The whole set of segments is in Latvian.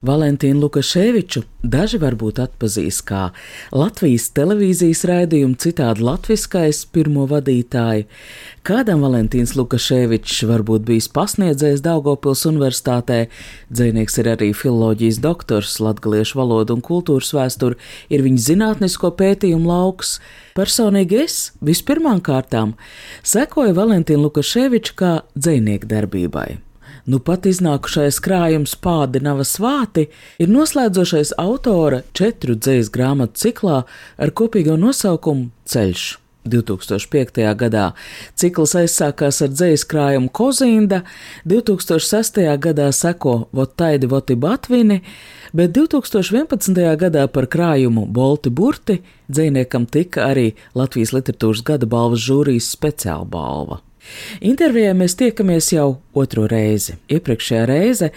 Valentīnu Lukaševiču daži varbūt atpazīs kā Latvijas televīzijas raidījuma citādi latviskais pirmo vadītāju. Kādam Valentīns Lukaševičs varbūt bijis pasniedzējis Daugopils universitātē, dzēnieks ir arī filoloģijas doktors, latgaliešu valodu un kultūras vēsturi, ir viņa zinātnisko pētījumu lauks. Personīgi es vispirmām kārtām sekoju Valentīnu Lukaševiču kā dzēnieku darbībai. Nu pat iznākušais krājums Pādinava svāti ir noslēdzošais autora četru dzējas grāmatu ciklā ar kopīgo nosaukumu Ceļš. 2005. gadā cikls aizsākās ar dzīslu krājumu Kozinda, 2006. gadā seko Votaidi Voti Batvini, bet 2011. gadā par krājumu Bolti Burti dziniekam tika arī Latvijas literatūras gada balvas žūrijas speciāla balva. Intervijā mēs tiekamies jau otro reizi. Iepriekšējā reize,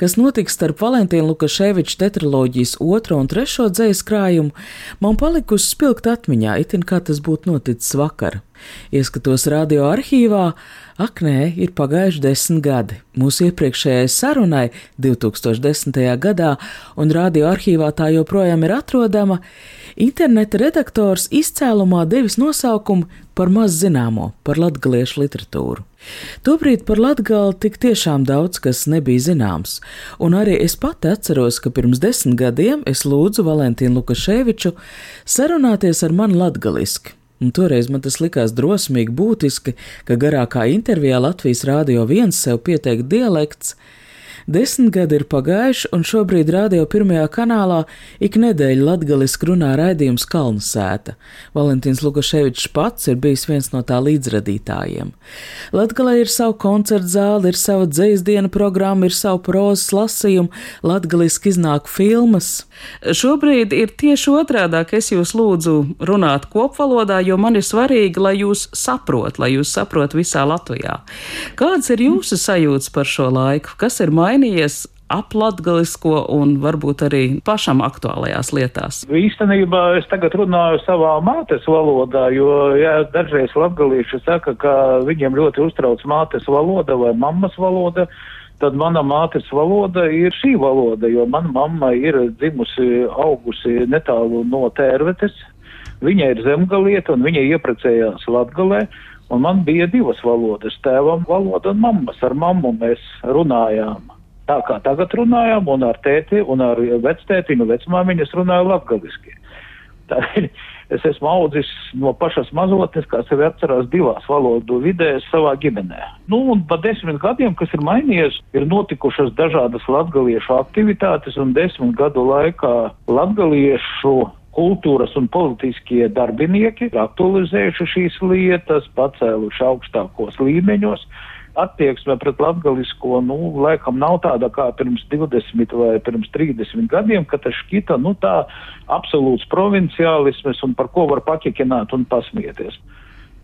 kas notika starp Valentīnu Lukaševiča tetraloģijas otro un trešo dzējas krājumu, man palikusi spilgt atmiņā, itin kā tas būtu noticis vakar. Ieskatos radio arhīvā, ak nē, ir pagājuši desmit gadi. Mūsu iepriekšējai sarunai 2010. gadā, un radio arhīvā tā joprojām ir atrodama, interneta redaktors izcēlumā devis nosaukumu par maz zināmo, par latgaliešu literatūru. Tobrīd par latgali tik tiešām daudz kas nebija zināms, un arī es pati atceros, ka pirms desmit gadiem es lūdzu Valentīnu Lukaševiču sarunāties ar mani latgaliski. Un toreiz man tas likās drosmīgi būtiski, ka garākā intervijā Latvijas Rādio 1 sev pieteikt dialekts, Desmit gadi ir pagājuši, un šobrīd radio pirmajā kanālā ik nedēļu latgaliski runā raidījums Kalnu sēta. Valentīns Lukaševičs pats ir bijis viens no tā līdzradītājiem. Latgalē ir savu koncertu zāli, ir sava dzēsdiena programma, ir savu prozas lasījumu, latgaliski iznāk filmas. Šobrīd ir tieši otrādāk, es jūs lūdzu runāt kopvalodā, jo man ir svarīgi, lai jūs saprot, lai jūs saprot visā Latvijā. Kāds ir jūsu sajūts par šo laiku? Kas ir mainījies? Mainījies aplatgalisko un varbūt arī pašam aktuālajās lietās? Īstenībā es tagad runāju savā mātes valodā, jo jā, dažreiz latgalieši saka, ka viņiem ļoti uztrauc mātes valoda vai mammas valoda. Tad mana mātes valoda ir šī valoda, jo mana mamma ir dzimusi, augusi netālu no tērvetes. Viņa ir zemgalieta un viņa ieprecējās Latgalē. Un man bija divas valodas - tēvam valoda un mammas. Ar mammu mēs runājām tā kā tagad runājām, un ar tēti, un ar vectētiņu, vecmāmiņu es runāju latgaliski. Tā ir, es esmu audzis no pašas mazotnes, kā sevi atcerās divās valodu vidēs savā ģimenē. Nu, un pa desmit gadiem, kas ir mainījies, ir notikušas dažādas latgaliešu aktivitātes, un desmit gadu laikā latgaliešu kultūras un politiskie darbinieki aktualizējuši šīs lietas, pacēluši augstākos līmeņos attieksme pret latgalisko, nu, laikam nav tāda kā pirms 20 vai pirms 30 gadiem, ka tas šķita, nu, tā absolūts provinciālisms un par ko var paķekināt un pasmieties.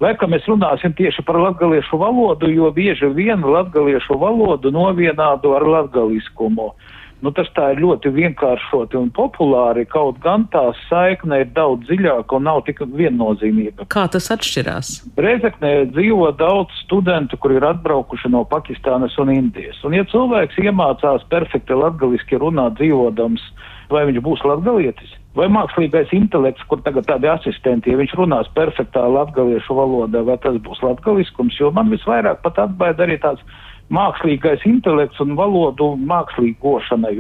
Laikam mēs runāsim tieši par latgaliešu valodu, jo bieži vien latgaliešu valodu novienādu ar latgaliskumu. Nu, tas tā ir ļoti vienkāršoti un populāri, kaut gan tā saikne ir daudz dziļāka un nav tik viennozīmīga. Kā tas atšķirās? Reizeknē dzīvo daudz studentu, kur ir atbraukuši no Pakistānas un Indijas. Un ja cilvēks iemācās perfekti latgaliski runāt dzīvodams, vai viņš būs latgalietis? Vai mākslīgais intelekts, kur tagad tādi asistenti, ja viņš runās perfektā latgaliešu valodā, vai tas būs latgaliskums, jo man visvairāk pat atbaida arī tāds mākslīgais intelekts un valodu mākslīgošana,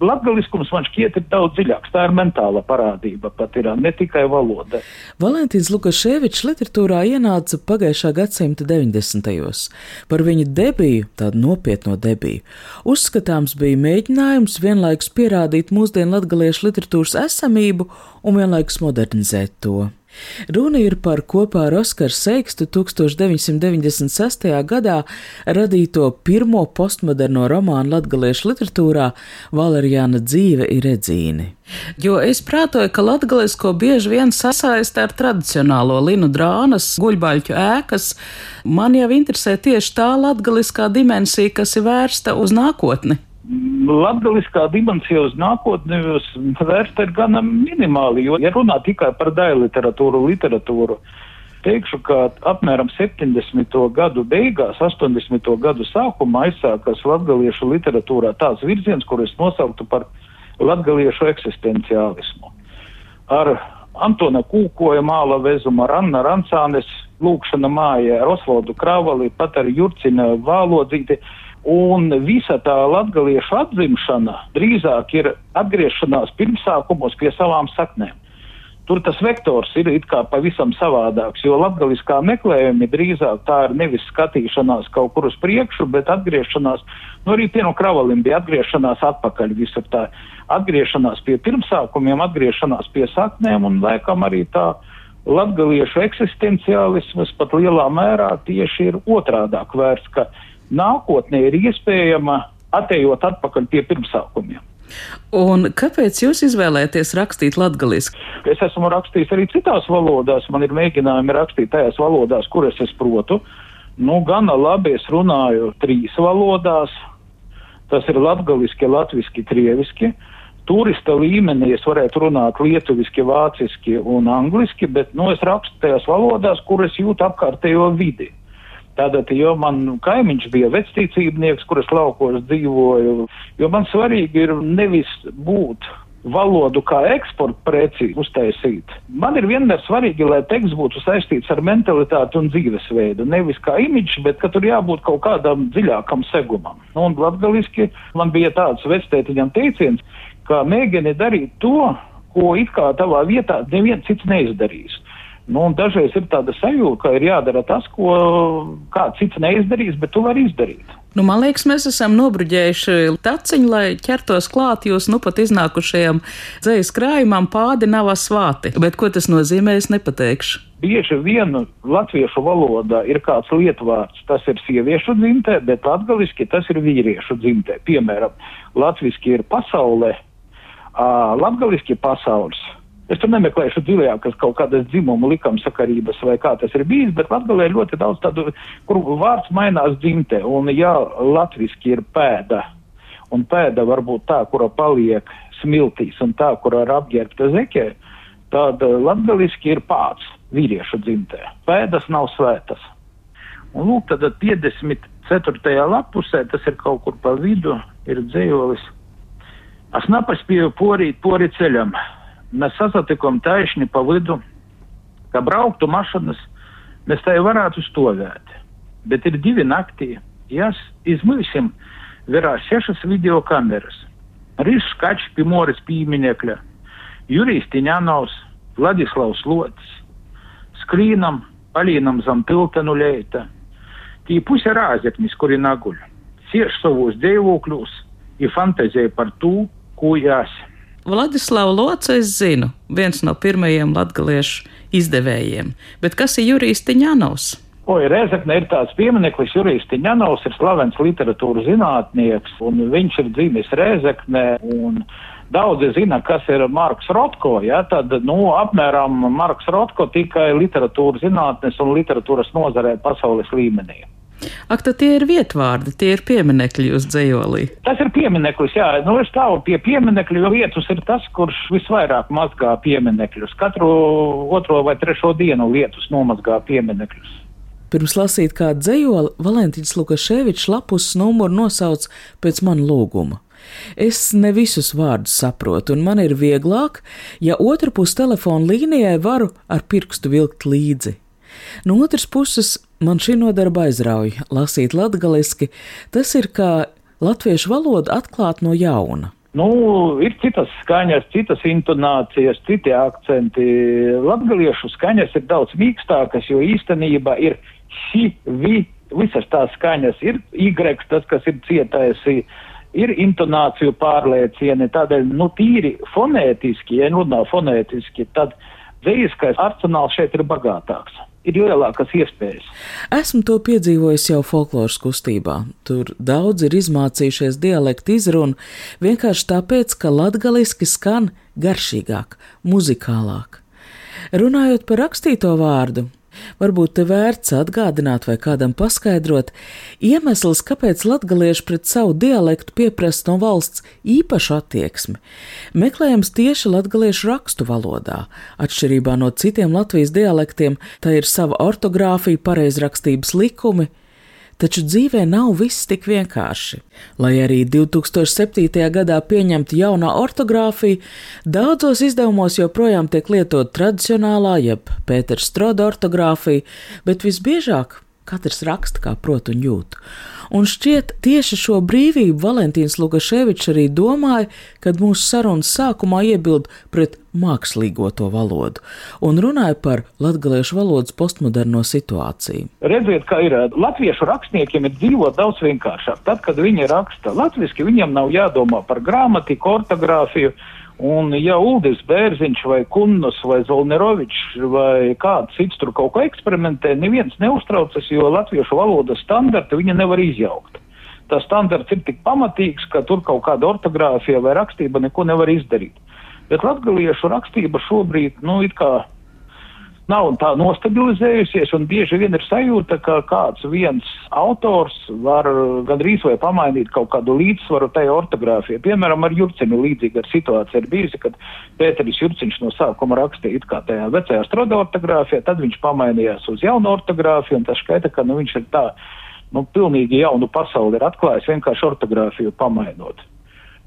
Latgaliskums man šķiet ir daudz dziļāks. Tā ir mentāla parādība, pat ir ne tikai valoda. Valentīns Lukaševičs literatūrā ienāca pagājušā gadsimta 90. gados. Par viņa debiju, tādu nopietno debiju, uzskatāms bija mēģinājums vienlaikus pierādīt mūsdienu latgaliešu literatūras esamību un vienlaikus modernizēt to. Runa ir par kopā ar Oskaru Seikstu 1996. gadā radīto pirmo postmoderno romānu latgaliešu literatūrā Valerijāna dzīve ir redzīni. Jo es prātoju, ka latgalisko bieži vien sasaista ar tradicionālo linu drānas, guļbaļķu ēkas. Man jau interesē tieši tā latgaliskā dimensija, kas ir vērsta uz nākotni. Latgaliskā dimensija uz nākotni vērsta ir gana minimāli, jo, ja runā tikai par daļu literatūru, literatūru, teikšu, ka apmēram 70. gadu beigās, 80. gadu sākumā aizsākās latgaliešu literatūrā tāds virziens, kur es nosauktu par latgaliešu eksistenciālismu. Ar Antona Kūkoja māla vezumu, ar Anna Rancānes lūkšana mājā, ar Osvaldu Kravali, pat ar Jurcina Vālodzīti Un visa tā latgaliešu atzimšana drīzāk ir atgriešanās pirmsākumos pie savām saknēm. Tur tas vektors ir pavisam savādāks, jo latgaliskā meklējumi drīzāk tā ir nevis skatīšanās kaut kur uz priekšu, bet atgriešanās, nu arī pieno kravalim bija atgriešanās atpakaļ visur tā, atgriešanās pie pirmsākumiem, atgriešanās pie saknēm un laikam arī tā latgaliešu eksistenciālismas pat lielā mērā tieši ir otrādāk vērts, nākotnē ir iespējama atejot atpakaļ pie pirmsākumiem. Un kāpēc jūs izvēlēties rakstīt latviešu? Es esmu rakstījis arī citās valodās. Man ir mēģinājumi rakstīt tajās valodās, kuras es protu. Nu, gana labi es runāju trīs valodās. Tas ir latviešu, latviešu, krieviski. Turista līmenī es varētu runāt lietuviski, vāciski un angliski, bet nu, es rakstu tajās valodās, kuras jūtu apkārtējo vidi. Tātad, jo man kaimiņš bija vectīcībnieks, kuras laukos dzīvoju, jo man svarīgi ir nevis būt valodu kā eksporta preci uztaisīt. Man ir vienmēr svarīgi, lai teksts būtu saistīts ar mentalitāti un dzīvesveidu. Nevis kā imidžs, bet ka tur jābūt kaut kādam dziļākam segumam. Nu, un latgaliski man bija tāds vectētiņam teiciens, ka mēģini darīt to, ko it kā tavā vietā neviens cits neizdarīs. Nu, dažreiz ir tāda sajūta, ka ir jādara tas, ko kāds cits neizdarīs, bet tu vari izdarīt. Nu, man liekas, mēs esam nobruģējuši taciņu, lai ķertos klāt jūs nu pat iznākušajam dzējas krājumam pādi nav svāti. Bet ko tas nozīmē, es nepateikšu. Bieži vien latviešu valodā ir kāds lietvārds, tas ir sieviešu dzimtē, bet latgaliski tas ir vīriešu dzimtē. Piemēram, latviski ir pasaulē, latgaliski pasaules Es tur nemeklēšu dziļākas kaut kādas dzimumu likumsakarības vai kā tas ir bijis, bet Latgalē ir ļoti daudz tādu, kur vārds mainās dzimte, un ja latviski ir pēda, un pēda varbūt tā, kura paliek smiltīs, un tā, kura ir apģērbta zekē, tad latgaliski ir pāds vīriešu dzimtē. Pēdas nav svētas. Un lūk, tad 54. lapusē, tas ir kaut kur pa vidu, ir dzējolis. Asnapas pie porīt, pori ceļam Mēs sasatiekam taisni pa vidu, kā brauktu mašīnas, mēs tai varētu stovēt. Bet ir divi naktī, jas izmīsim vērā sešas video kameras. Rīzs skač pie moras pieminekļa, Jurijs Tiņānaus, Vladislavs Lotis, Skrīnam, Alīnam zam tilta nuleita. Tī pusė rāzeknis, kuri naguļ, sieš savus dievokļus į fantaziją par tų, kuo esi. Vladislavu Locu es zinu, viens no pirmajiem latgaliešu izdevējiem, bet kas ir Jurijs Tiņanovs? Oi, Rezekne ir tāds piemineklis, Jurijs Tiņanovs ir slavens literatūras zinātnieks, un viņš ir dzīvis Rezekne, un daudzi zina, kas ir Marks Rotko, ja, tad, nu, apmēram Marks Rotko tikai literatūras zinātnes un literatūras nozarē pasaules līmenī. Ak, tad tie ir vietvārdi, tie ir pieminekļi uz dzējolī. Tas ir piemineklis, jā. Nu, es stāvu pie pieminekļu, jo vietus ir tas, kurš visvairāk mazgā pieminekļus. Katru otro vai trešo dienu vietus nomazgā pieminekļus. Pirms lasīt kādu dzējoli, Valentīns Lukaševičs lapus numuru nosauc pēc man lūguma. Es ne visus vārdus saprotu, un man ir vieglāk, ja otrā puse telefona līnijai varu ar pirkstu vilkt līdzi. No otras puses, man šī nodarba aizrauja lasīt latgaliski. Tas ir kā latviešu valodu atklāt no jauna. Nu, ir citas skaņas, citas intonācijas, citi akcenti. Latviešu skaņas ir daudz mīkstākas, jo īstenībā ir šī, vi, visas tās skaņas ir Y, tas, kas ir cietais, ir intonāciju pārliecieni. Tādēļ, nu, tīri fonētiski, ja runā fonētiski, tad Dzīviskais arsenāls šeit ir bagātāks. Ir lielākas iespējas. Esmu to piedzīvojis jau folkloras kustībā. Tur daudz ir izmācījušies dialektu izrunu vienkārši tāpēc, ka latgaliski skan garšīgāk, muzikālāk. Runājot par rakstīto vārdu, Varbūt te vērts atgādināt vai kādam paskaidrot iemesls, kāpēc latgalieši pret savu dialektu pieprasa no valsts īpašu attieksmi. Meklējams tieši latgaliešu rakstu valodā. Atšķirībā no citiem Latvijas dialektiem, tā ir sava ortogrāfija, pareizrakstības likumi, Taču dzīvē nav viss tik vienkārši. Lai arī 2007. gadā pieņemta jaunā ortogrāfija, daudzos izdevumos joprojām tiek lietot tradicionālā, jeb Pēters Stroda ortogrāfija, bet visbiežāk katrs raksta kā prot un jūt. Un šķiet, tieši šo brīvību Valentīns Lukaševičs arī domāja, kad mūsu sarunas sākumā iebild pret mākslīgo to valodu un runāja par latgaliešu valodas postmoderno situāciju. Redziet, kā ir latviešu rakstniekiem ir dzīvot daudz vienkāršāk. Tad, kad viņi raksta latviski, viņiem nav jādomā par grāmatiku, ortogrāfiju. Un ja Uldis Bērziņš vai Kunnus vai Zolnerovičs vai kāds cits tur kaut ko eksperimentē, neviens neuztraucas, jo latviešu valodas standarti viņa nevar izjaukt. Tas standarts ir tik pamatīgs, ka tur kaut kāda ortogrāfija vai rakstība neko nevar izdarīt. Bet latgaliešu rakstība šobrīd, nu, it kā nav tā nostabilizējusies, un bieži vien ir sajūta, ka kāds viens autors var gandrīz vai pamainīt kaut kādu līdzsvaru tajā ortogrāfijā. Piemēram, ar Jurcinu līdzīga situācija ir bijusi, kad Pēteris Jurciņš no sākuma rakstīja it kā tajā vecajā stroda ortogrāfijā, tad viņš pamainījās uz jaunu ortogrāfiju, un tas skaita, ka nu, viņš ir tā, nu, pilnīgi jaunu pasauli ir atklājis vienkārši ortogrāfiju pamainot.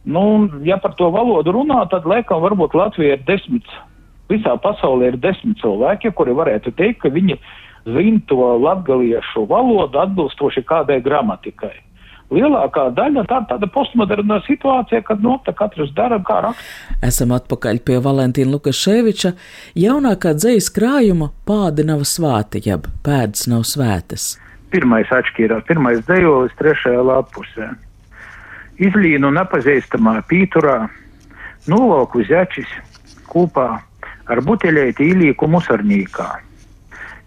Nu, ja par to valodu runā, tad laikam varbūt Latvija ir desmit visā pasaulē ir desmit cilvēki, kuri varētu teikt, ka viņi zina to latgaliešu valodu atbilstoši kādai gramatikai. Lielākā daļa tā ir tāda postmoderna situācija, kad no nu, tā katrs dara kā raksta. Esam atpakaļ pie Valentīna Lukaševiča jaunākā dzejas krājuma Pādi nav svāti, jeb pēdas nav svētas. Pirmais atšķīrās, pirmais dzejolis trešajā lapusē. Izlīnu nepazīstamā pīturā, nolauku zeķis, kūpā ar buteļēti ielieku musarnīkā.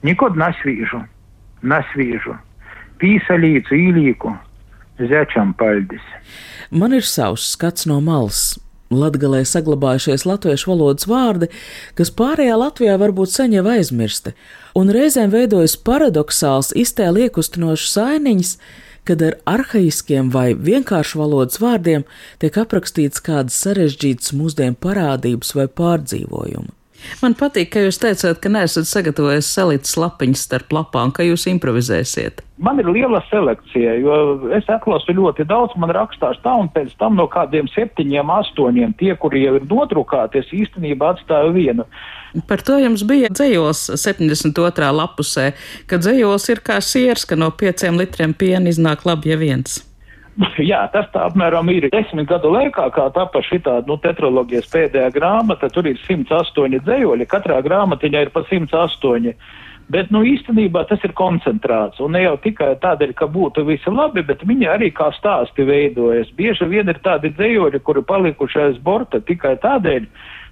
Nikod nesvīžu, nesvīžu, pīsalīcu ielieku, zečam paļdis. Man ir savs skats no malas. Latgalē saglabājušies latviešu valodas vārdi, kas pārējā Latvijā varbūt sen jau aizmirsti, un reizēm veidojas paradoxāls, iztēli iekustinošs sainiņas, kad ar arhaiskiem vai vienkāršu valodas vārdiem tiek aprakstīts kādas sarežģītas mūsdienu parādības vai pārdzīvojumi. Man patīk, ka jūs teicāt, ka neesat sagatavojis salīdz lapiņas starp lapām, ka jūs improvizēsiet. Man ir liela selekcija, jo es atlasu ļoti daudz, man rakstās tā, un pēc tam no kādiem septiņiem, astoņiem tie, kuri jau ir nodrukāti, es īstenībā atstāju vienu. Par to jums bija dzējos 72. lapusē, ka dzējos ir kā siers, ka no pieciem litriem piena iznāk labi, ja viens. Jā, tas tā apmēram ir. Desmit gadu laikā, kā tapa šī nu, tetraloģijas pēdējā grāmata, tur ir 108 dzējoļi, katrā grāmatiņā ir pa 108. Bet, nu, īstenībā tas ir koncentrāts, un ne jau tikai tādēļ, ka būtu visi labi, bet viņi arī kā stāsti veidojas. Bieži vien ir tādi dzējoļi, kuri palikuši aiz borta tikai tādēļ,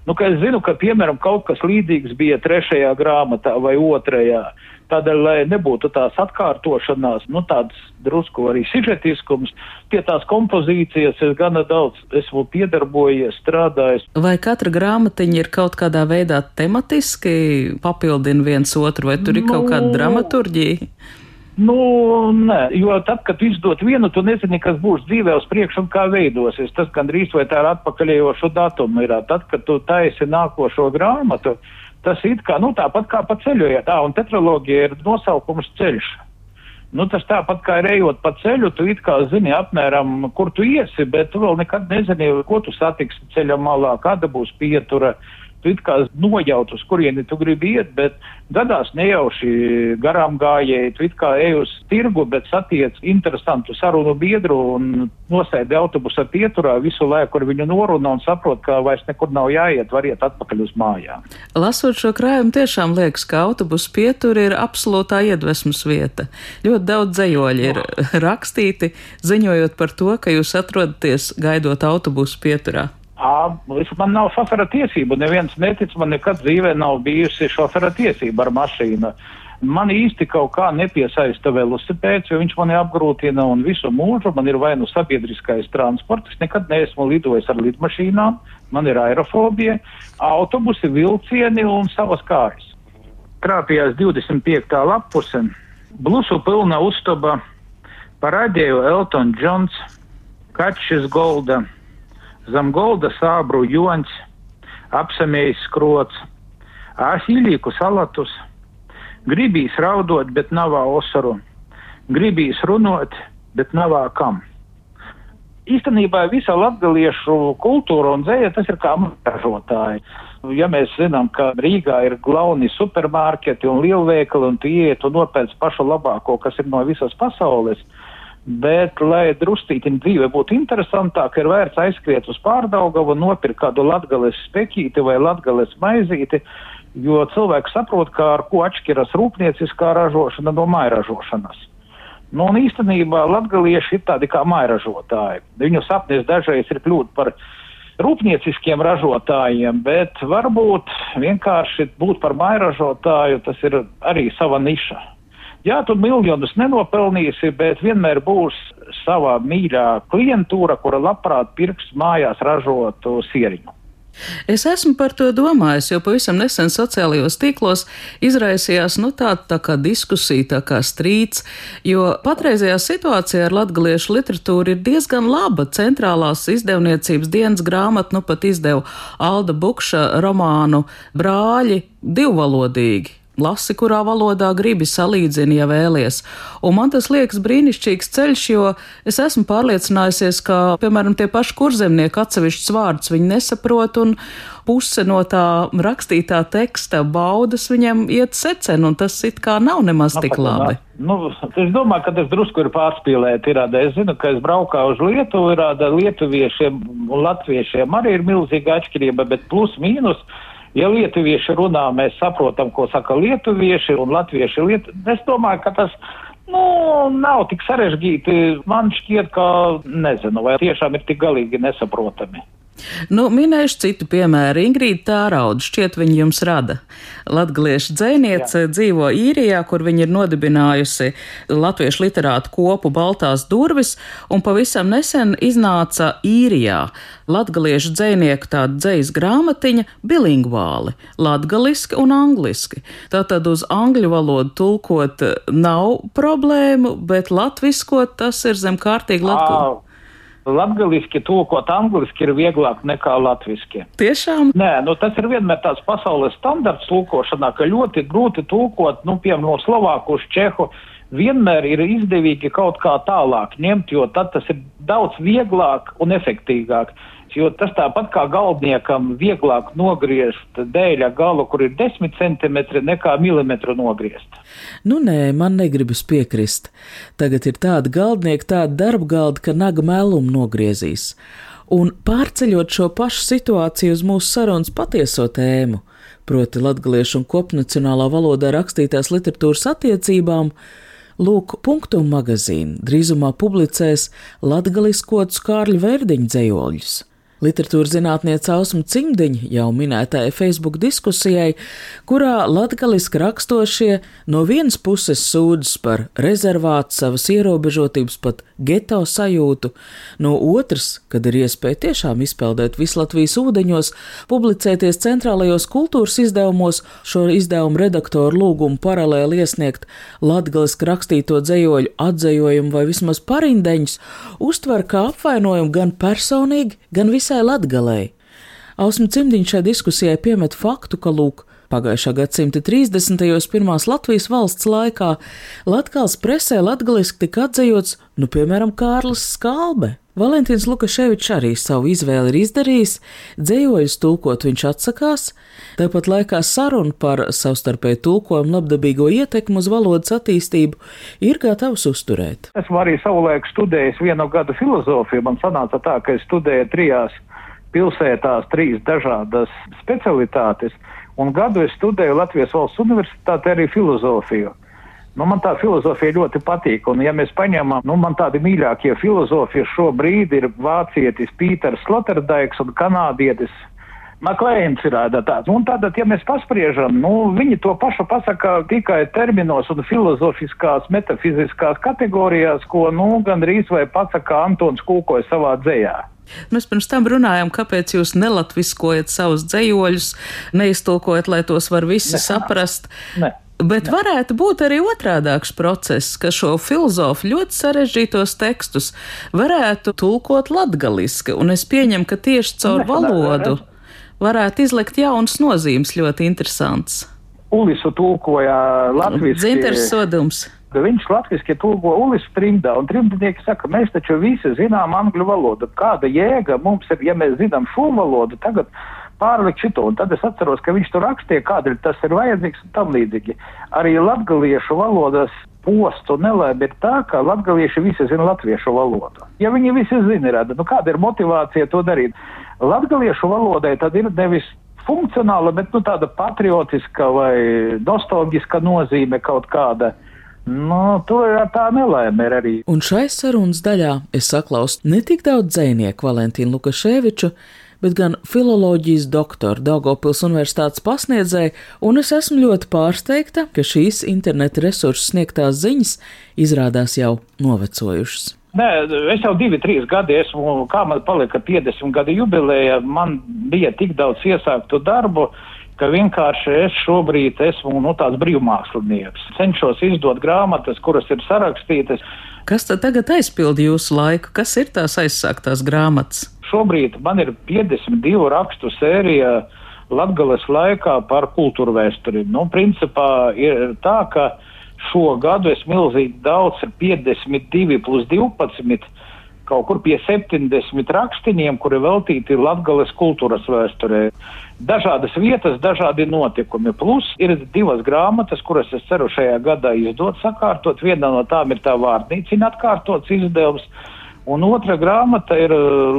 nu, ka es zinu, ka, piemēram, kaut kas līdzīgs bija trešajā grāmatā vai otrajā. Tādēļ, lai nebūtu tās atkārtošanās, nu tāds drusku arī sižetiskums, pie tās kompozīcijas es gana daudz esmu piedarbojies, strādājis. Vai katra grāmatiņa ir kaut kādā veidā tematiski papildina viens otru, vai tur ir nu, kaut kāda nu, dramaturģija? Nu, nē, jo tad, kad izdot vienu, tu nezini, kas būs dzīvē uz priekšu un kā veidosies. Tas gandrīz vai tā ir atpakaļējošo datumu. Ir. Tad, kad tu taisi nākošo grāmatu, tas ir kā, nu, tāpat kā pa ceļu, ja tā, un tetraloģija ir nosaukums ceļš. Nu, tas tāpat kā ir ejot pa ceļu, tu it kā zini apmēram, kur tu iesi, bet tu vēl nekad nezini, ko tu satiksi ceļa malā, kāda būs pietura. Uh, tu it kā nojaut, uz kurieni tu gribi iet, bet gadās nejauši garām gājēji, tu it kā ej uz tirgu, bet satiec interesantu sarunu biedru un nosēdi autobusa pieturā visu laiku ar viņu norunā un saprot, ka vairs nekur nav jāiet, var iet atpakaļ uz mājām. Lasot šo krājumu, tiešām liekas, ka autobusa pietura ir absolūtā iedvesmas vieta. Ļoti daudz dzējoļi ir rakstīti, ziņojot par to, ka jūs atrodaties gaidot autobusu pieturā. Jā, man nav šofera tiesību. Neviens netic, man nekad dzīvē nav bijusi šofera tiesība ar mašīnu. Man īsti kaut kā nepiesaista velosipēds, jo viņš mani apgrūtina un visu mūžu man ir vai nu sabiedriskais transports. Es nekad neesmu lidojis ar lidmašīnām, man ir aerofobija, autobusi, vilcieni un savas kājas. Trāpījās 25. lapuse, blusu pilna uztaba, parādīju Elton Johns, Kačs Golda, zem golda sābru joņš, apsamējis skrots, āsīlīku salatus Gribīs raudot, bet nav osaru. Gribīs runot, bet nav kam. Īstenībā visa latgaliešu kultūra un dzēja tas ir kā ražotāji. Ja mēs zinām, ka Rīgā ir glauni supermarketi un lielveikali un tu iet un nopēc pašu labāko, kas ir no visas pasaules, bet, lai drustītiņa dzīve būtu interesantāka, ir vērts aizskriet uz pārdaugavu, nopirkt kādu latgales spekīti vai latgales maizīti, jo cilvēks saprot, kā ar ko atšķiras rūpnieciskā ražošana no mairažošanas. Nu, un īstenībā latgalieši ir tādi kā mairažotāji. Viņu sapnis dažreiz ir kļūt par rūpnieciskiem ražotājiem, bet varbūt vienkārši būt par mairažotāju tas ir arī sava niša. Jā, tu miljonus nenopelnīsi, bet vienmēr būs savā mīļā klientūra, kura labprāt pirks mājās ražotu sieriņu. Es esmu par to domājis, jo pavisam nesen sociālajos tīklos izraisījās nu, tāda tā kā diskusija, tā kā strīds, jo patreizajā situācijā ar latgaliešu literatūru ir diezgan laba. Centrālās izdevniecības dienas grāmata nu pat izdeva Alda Bukša romānu Brāļi divvalodīgi lasi, kurā valodā gribi salīdzini, ja vēlies. Un man tas liekas brīnišķīgs ceļš, jo es esmu pārliecinājusies, ka, piemēram, tie paši kurzemnieki atsevišķus vārdus viņi nesaprot, un puse no tā rakstītā teksta baudas viņam iet secen, un tas it kā nav nemaz tik labi. Nu, es domāju, ka tas drusku ir pārspīlēti. Ir, es zinu, ka es braukā uz Lietuvu, ir lietuviešiem un latviešiem arī ir milzīga atšķirība, bet plus mīnus Ja lietuvieši runā, mēs saprotam, ko saka lietuvieši un latvieši. Liet... Es domāju, ka tas nu, nav tik sarežģīti. Man šķiet, ka nezinu, vai tiešām ir tik galīgi nesaprotami. Nu, minēšu citu piemēru. Ingrīda Tārauda šķiet viņa jums rada. Latgaliešu dzēniece Jā. dzīvo īrijā, kur viņa ir nodibinājusi latviešu literātu kopu Baltās durvis, un pavisam nesen iznāca īrijā latgaliešu dzēnieku tāda dzējas grāmatiņa bilingvāli, latgaliski un angliski. Tātad uz angļu valodu tulkot nav problēmu, bet latviskot tas ir zem kārtīgi latgalīgi. Latgaliski tulkot angliski ir vieglāk nekā latviski. Tiešām? Nē, nu tas ir vienmēr tāds pasaules standarts tulkošanā, ka ļoti grūti tulkot, nu, piemēram, no slovāku uz čehu. Vienmēr ir izdevīgi kaut kā tālāk ņemt, jo tad tas ir daudz vieglāk un efektīvāk jo tas tāpat kā galdniekam vieglāk nogriezt dēļa galu, kur ir 10 centimetri, nekā milimetru nogriezt. Nu nē, man negribas piekrist. Tagad ir tāda galdnieka, tāda darba galda, ka naga mēlumu nogriezīs. Un pārceļot šo pašu situāciju uz mūsu sarunas patieso tēmu, proti latgaliešu un kopnacionālā valodā rakstītās literatūras attiecībām, Lūk, punktu magazīna drīzumā publicēs latgaliskotus Kārļa Vērdiņa dzējoļus. Literatūras zinātniece Ausma Cimdiņa jau minētajai Facebook diskusijai, kurā latgaliski rakstošie no vienas puses sūdzas par rezervātu savas ierobežotības pat geto sajūtu, no otras, kad ir iespēja tiešām izpeldēt visu Latvijas ūdeņos, publicēties centrālajos kultūras izdevumos, šo izdevumu redaktoru lūgumu paralēli iesniegt latgaliski rakstīto dzējoļu atzējojumu vai vismaz parindeņus, uztver kā apvainojumu gan personīgi, gan visai visai latgalei. Ausma Cimdiņš šai diskusijai piemet faktu, ka lūk, Pagājušā gadsimta 30. gados pirmās Latvijas valsts laikā Latvijas presē latgaliski tika atzīts, nu, piemēram, Kārlis Skalbe. Valentīns Lukaševičs arī savu izvēli ir izdarījis, dzējoļus tulkot viņš atsakās, tāpat laikā saruna par savstarpēju tulkojumu labdabīgo ietekmu uz valodas attīstību ir gatavs uzturēt. Esmu arī savulaik studējis vienu gadu filozofiju, man sanāca tā, ka es studēju trijās pilsētās trīs dažādas specialitātes, un gadu es studēju Latvijas valsts universitātē arī filozofiju. Nu, man tā filozofija ļoti patīk, un ja mēs paņemam, nu, man tādi mīļākie filozofi šobrīd ir vācietis Pīters Sloterdaiks un kanādietis Maklējums ir tāds. Un tātad, ja mēs paspriežam, nu, viņi to pašu pasaka tikai terminos un filozofiskās, metafiziskās kategorijās, ko, nu, gandrīz vai pasaka Antons Kūkoja savā dzējā. Mēs pirms tam runājām, kāpēc jūs nelatviskojat savus dzējoļus, neiztulkojat, lai tos var visi ne. saprast. Ne. Bet varētu būt arī otrādāks process, ka šo filozofu ļoti sarežģītos tekstus varētu tulkot latgaliski, un es pieņemu, ka tieši caur valodu. Varētu izlikt jaunas nozīmes, ļoti interesants. Ulisu tulkoja latviešu. Zinters Sodums. Viņš latviešu tulko Ulis trimdā, un trimdnieki saka, mēs taču visi zinām angļu valodu. Kāda jēga mums ir, ja mēs zinām šo valodu, tagad pārlikt šito, un tad es atceros, ka viņš tur rakstīja, kādēļ tas ir vajadzīgs un tam līdzīgi. Arī latgaliešu valodas postu nelēma ir tā, ka latgalieši visi zina latviešu valodu. Ja viņi visi zina, nu kāda ir motivācija to darīt? Latgaliešu valodai tad ir nevis funkcionāla, bet nu, tāda patriotiska vai nostalģiska nozīme kaut kāda. Nu, tur ir tā nelēma arī. Un šai sarunas daļā es saklausu ne tik daudz dzinieku Valentīnu Lukaševiču, bet gan filoloģijas doktoru Daugopils universitātes pasniedzēju, un es esmu ļoti pārsteigta, ka šīs interneta resursu sniegtās ziņas izrādās jau novecojušas. Nē, es jau divi, trīs gadi esmu, kā man palika 50 gadu jubilēja, man bija tik daudz iesāktu darbu, ka vienkārši es šobrīd esmu nu, tāds brīvmākslinieks. Cenšos izdot grāmatas, kuras ir sarakstītas. Kas tad tagad aizpilda jūsu laiku? Kas ir tās aizsāktās grāmatas? Šobrīd man ir 52 rakstu sērija Latgales laikā par kultūru vēsturi. Nu, principā ir tā, ka šo gadu es milzīgi daudz ar 52 plus 12 kaut kur pie 70 rakstiņiem, kuri veltīti Latgales kultūras vēsturē. Dažādas vietas, dažādi notikumi. Plus ir divas grāmatas, kuras es ceru šajā gadā izdot sakārtot. Viena no tām ir tā vārnīcina atkārtots izdevums. Un otra grāmata ir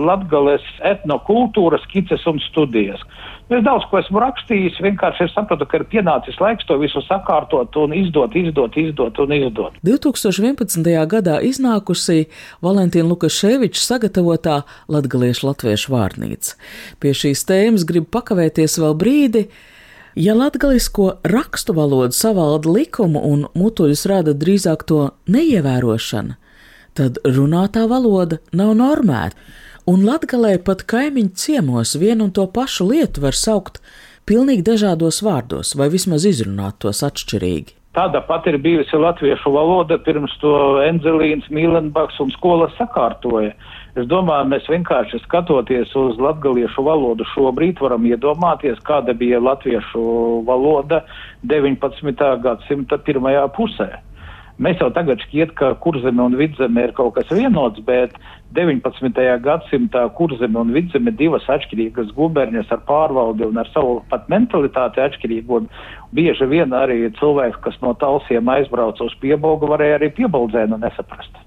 Latgales etnokultūras skices un studijas. Es daudz ko esmu rakstījis, vienkārši es sapratu, ka ir pienācis laiks to visu sakārtot un izdot, izdot, izdot un izdot. 2011. gadā iznākusī Valentīna Lukaševiča sagatavotā Latgaliešu latviešu vārnīca. Pie šīs tēmas gribu pakavēties vēl brīdi. Ja latgalisko rakstu valodu savalda likumu un mutuļus rada drīzāk to neievērošana, tad runātā valoda nav normēta un latgalē pat kaimiņu ciemos vienu un to pašu lietu var saukt pilnīgi dažādos vārdos, vai vismaz izrunāt tos atšķirīgi. Tāda pat ir bijusi latviešu valoda, pirms to Enzelīns, Mīlenbaks un skolas sakārtoja. Es domāju, mēs vienkārši skatoties uz latgaliešu valodu šobrīd varam iedomāties, kāda bija latviešu valoda 19. gadsimta pirmajā pusē. Mēs jau tagad šķiet, ka kurzeme un vidzeme ir kaut kas vienots, bet 19. gadsimtā kurzeme un vidzeme divas atšķirīgas guberņas ar pārvaldi un ar savu pat mentalitāti atšķirīgu. Bieži vien arī cilvēks, kas no talsiem aizbrauca uz piebalgu, varēja arī piebaldzēnu nesaprast.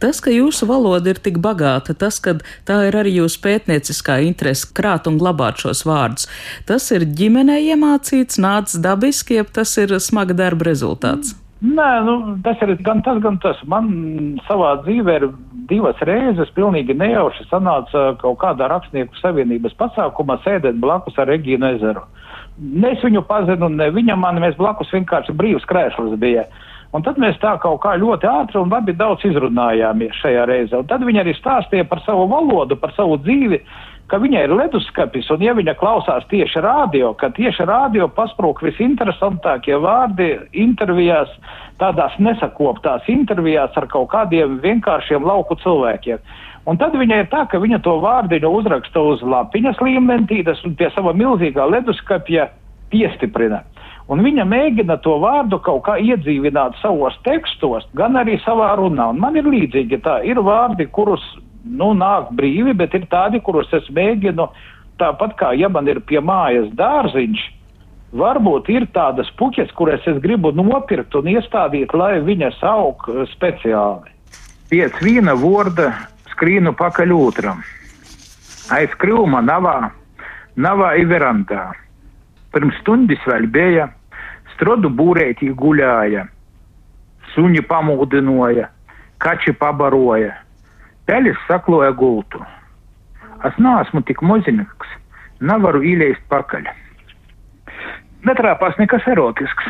Tas, ka jūsu valoda ir tik bagāta, tas, ka tā ir arī jūsu pētnieciskā interese krāt un glabāt šos vārdus, tas ir ģimenē iemācīts, nācis dabiski, jeb tas ir smaga darba rezultāts. Mm. Nē, nu, tas ir gan tas, gan tas. Man savā dzīvē ir divas reizes pilnīgi nejauši sanāca kaut kādā rakstnieku savienības pasākumā sēdēt blakus ar Regīnu ezeru. Ne es viņu pazinu, ne viņa mani, mēs blakus vienkārši brīvs krēsls bija. Un tad mēs tā kaut kā ļoti ātri un labi daudz izrunājāmies šajā reizē. Un tad viņi arī stāstīja par savu valodu, par savu dzīvi, ka viņai ir leduskapis, un ja viņa klausās tieši rādio, ka tieši rādio pasprūk visinteresantākie vārdi intervijās, tādās nesakoptās intervijās ar kaut kādiem vienkāršiem lauku cilvēkiem. Un tad viņai ir tā, ka viņa to vārdiņu uzraksta uz lapiņas līmentītes un pie sava milzīgā leduskapja piestiprina. Un viņa mēģina to vārdu kaut kā iedzīvināt savos tekstos, gan arī savā runā. Un man ir līdzīgi tā, ir vārdi, kurus nu, nāk brīvi, bet ir tādi, kurus es mēģinu, tāpat kā ja man ir pie mājas dārziņš, varbūt ir tādas puķes, kuras es gribu nopirkt un iestādīt, lai viņas aug eh, speciāli. Piec viena vorda skrīnu pakaļ otram. Aiz krūma navā, navā i verandā. Pirms stundas vēl bija, strodu būrētī guļāja. suņi pamūdinoja, kači pabaroja, peļas sakloja gultu. Es neesmu tik moziņaks, nevaru īleist pakaļ. Netrāpās nekas erotisks.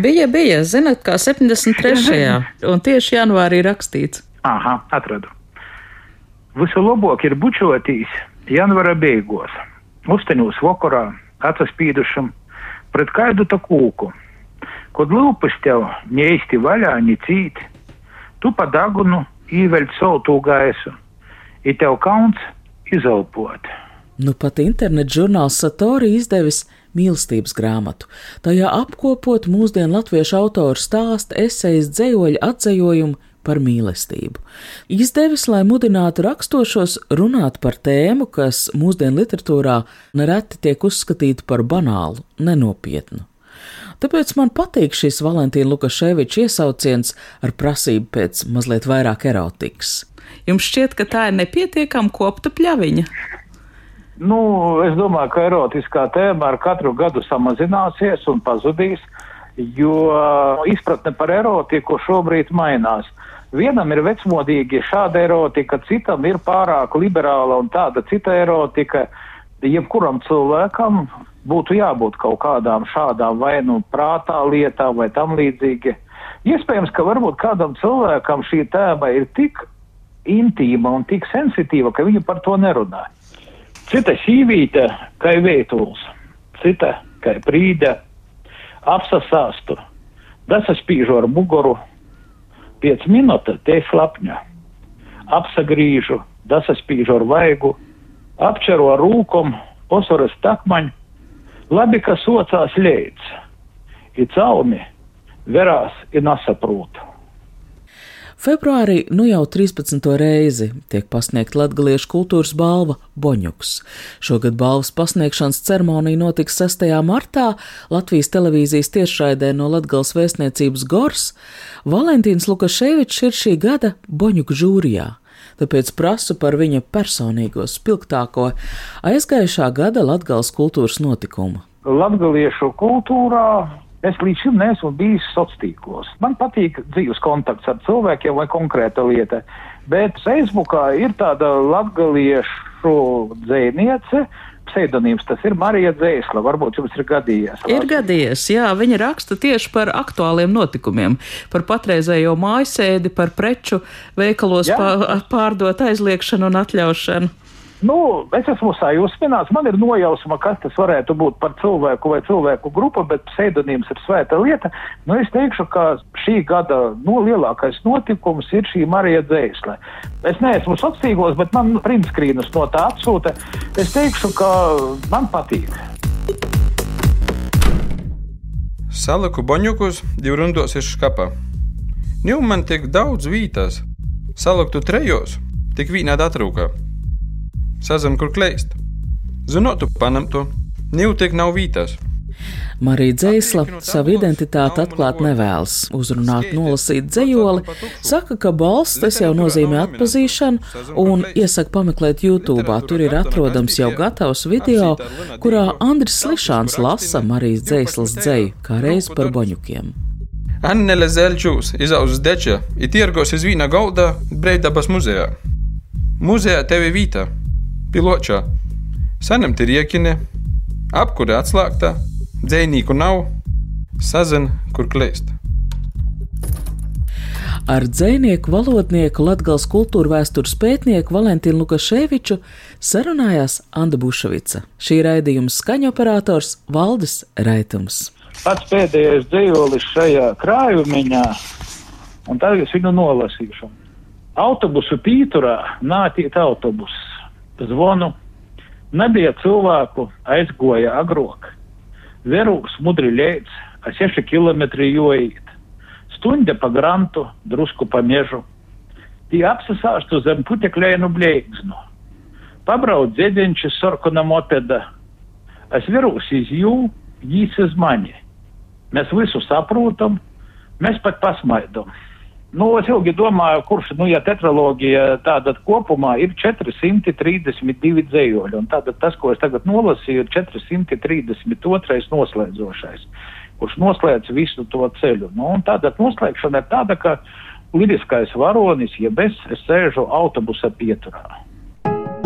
Bija, bija, zinat, kā 73. un tieši janvārī rakstīts. Aha, atradu. Visu labāk ir bučotīs janvara beigās, uzteņūs vakarā, acaspīdušam pret kaidu ta kūku, kad lūpas tev neīsti vaļā, ni cīt, tu pa īveļt savu gaisu, ir tev kauns izelpot. Nu pat internetu žurnāls Satori izdevis mīlestības grāmatu. Tajā apkopot mūsdienu latviešu autoru stāstu, esejas, dzējoļu atzējojumu par mīlestību. Izdevis, lai mudinātu rakstošos runāt par tēmu, kas mūsdienu literatūrā nereti tiek uzskatīta par banālu, nenopietnu. Tāpēc man patīk šis Valentīna Lukaševiča iesauciens ar prasību pēc mazliet vairāk erotikas. Jums šķiet, ka tā ir nepietiekama kopta pļaviņa? Nu, es domāju, ka erotiskā tēma ar katru gadu samazināsies un pazudīs, jo izpratne par erotiku šobrīd mainās. Vienam ir vecmodīgi šāda erotika, citam ir pārāk liberāla un tāda cita erotika. Jebkuram cilvēkam būtu jābūt kaut kādām šādām vai nu prātā lietām vai tam līdzīgi. Iespējams, ka varbūt kādam cilvēkam šī tēma ir tik intīma un tik sensitīva, ka viņi par to nerunā. Cita šīvīte, kā vētuls, cita, kā prīda, apsasāstu, dasaspīžu ar muguru, piec minūte te slapņa, apsagrīžu, dasaspīžu ar vaigu, apčero ar rūkom, posoras takmaņu, labi, ka socās leids, ir caumi, verās ir nesaprūtu. Februārī nu jau 13. reizi tiek pasniegta Latvijas kultūras balva Boņuks. Šogad balvas pasniegšanas ceremonija notiks 6. martā Latvijas televīzijas tiešraidē no Latvijas vēstniecības Gors. Valentīns Lukaševičs ir šī gada Boņuku žūrijā tāpēc prasu par viņa personīgo spilgtāko aizgājušā gada Latvijas kultūras notikumu. Latviešu kultūrā Es līdz šim neesmu bijis sociālos tīklos. Man patīk dzīves kontakts ar cilvēkiem vai konkrēta lieta, bet Facebookā ir tāda latgaliešu dzēniece, pseidonīms, tas ir Marija Dzēsla. Varbūt jums ir gadījies. Ir gadījies, jā, viņa raksta tieši par aktuāliem notikumiem, par patreizējo mājasēdi, par preču veikalos jā. pārdot aizliekšanu un atļaušanu. Nu, es esmu sajūsmināts, man ir nojausma, kas tas varētu būt par cilvēku vai cilvēku grupu, bet pseidonīms ir svēta lieta. Nu, es teikšu, ka šī gada no, lielākais notikums ir šī Marija Dzēsle. Es neesmu sociālos, bet man printskrīnus no tā atsūta. Es teikšu, ka man patīk. Saliku boņukus divu rundos ir škapa. Nu, man tik daudz vītās. Saliktu trejos, tik vīnā atrūkā. Sazinu, kur kleist. Zinotu, panam to. Nīvtiek nav vītās. Marija Dzēsla savu identitāti atklāt nevēlas, uzrunāt, nolasīt dzējoli, saka, ka balss tas jau nozīmē atpazīšanu un iesaka pameklēt YouTube. Tur ir atrodams jau gatavs video, kurā Andris Slišāns lasa Marijas Dzēslas dzēju, kā reiz par boņukiem. Annele Zelčūs izaugs deča, ir tirgos iz vīna gauda Breidabas muzejā. Muzejā tevi vīta piločā. Saņemt ir iekine, apkure atslēgta, dzēnīku nav, sazina, kur klēst. Ar dzinieku, valodnieku, latgals kultūra vēstures pētnieku Valentīnu Lukaševiču sarunājās Anna Bušvica. Šī raidījuma skaņoperators Valdis Raitums. Pats pēdējais dzīvolis šajā krājumiņā, un tagad es viņu nolasīšu. Autobusu pīturā nātiet autobusu zvonu. Nebija cilvēku, aizgoja agrāk. Verūks mudri leids, a 6 km joīt. Stunda pa grantu, drusku pa mežu. Tī apsasāstu zem putekļainu bleidznu. Pabrauc dzēdiņš sarkana mopeda. Es verūs iz jū, jīs iz mani. Mēs visu saprotam, mēs pat pasmaidam. Nu, es ilgi domāju, kurš, nu, ja tetraloģija tāda kopumā ir 432 dzējoļi, un tātad tas, ko es tagad nolasīju, ir 432 noslēdzošais, kurš noslēdz visu to ceļu. Nu, un tāda noslēgšana ir tāda, ka lidiskais varonis, ja bez es sēžu autobusa pieturā.